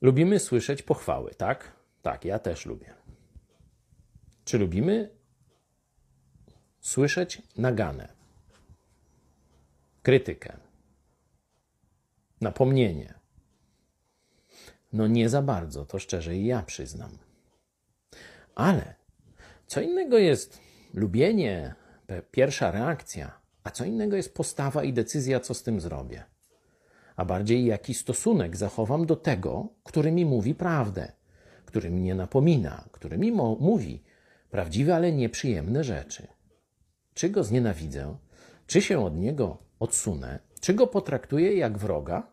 Lubimy słyszeć pochwały, tak? Tak, ja też lubię. Czy lubimy słyszeć naganę, krytykę, napomnienie? No nie za bardzo, to szczerze i ja przyznam. Ale co innego jest lubienie, pierwsza reakcja, a co innego jest postawa i decyzja, co z tym zrobię. A bardziej jaki stosunek zachowam do tego, który mi mówi prawdę, który mnie napomina, który mi mówi prawdziwe, ale nieprzyjemne rzeczy. Czy go znienawidzę, czy się od niego odsunę, czy go potraktuję jak wroga?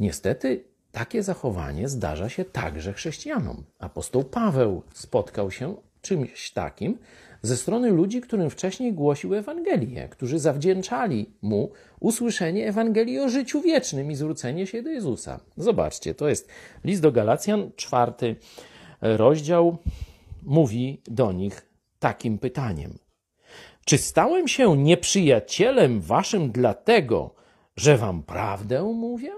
Niestety takie zachowanie zdarza się także chrześcijanom. Apostoł Paweł spotkał się czymś takim ze strony ludzi, którym wcześniej głosił Ewangelię, którzy zawdzięczali mu usłyszenie Ewangelii o życiu wiecznym i zwrócenie się do Jezusa. Zobaczcie, to jest list do Galacjan, czwarty rozdział, mówi do nich takim pytaniem. Czy stałem się nieprzyjacielem waszym dlatego, że wam prawdę mówię?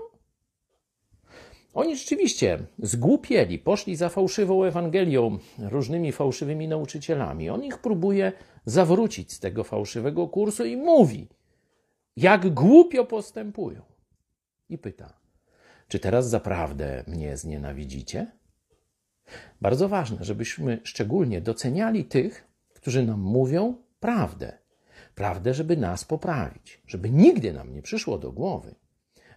Oni rzeczywiście zgłupieli, poszli za fałszywą Ewangelią, różnymi fałszywymi nauczycielami. On ich próbuje zawrócić z tego fałszywego kursu i mówi, jak głupio postępują. I pyta, czy teraz zaprawdę mnie znienawidzicie? Bardzo ważne, żebyśmy szczególnie doceniali tych, którzy nam mówią prawdę. Prawdę, żeby nas poprawić, żeby nigdy nam nie przyszło do głowy,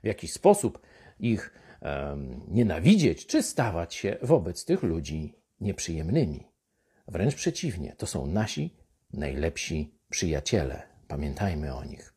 w jaki sposób ich nienawidzieć czy stawać się wobec tych ludzi nieprzyjemnymi. Wręcz przeciwnie, to są nasi najlepsi przyjaciele. Pamiętajmy o nich.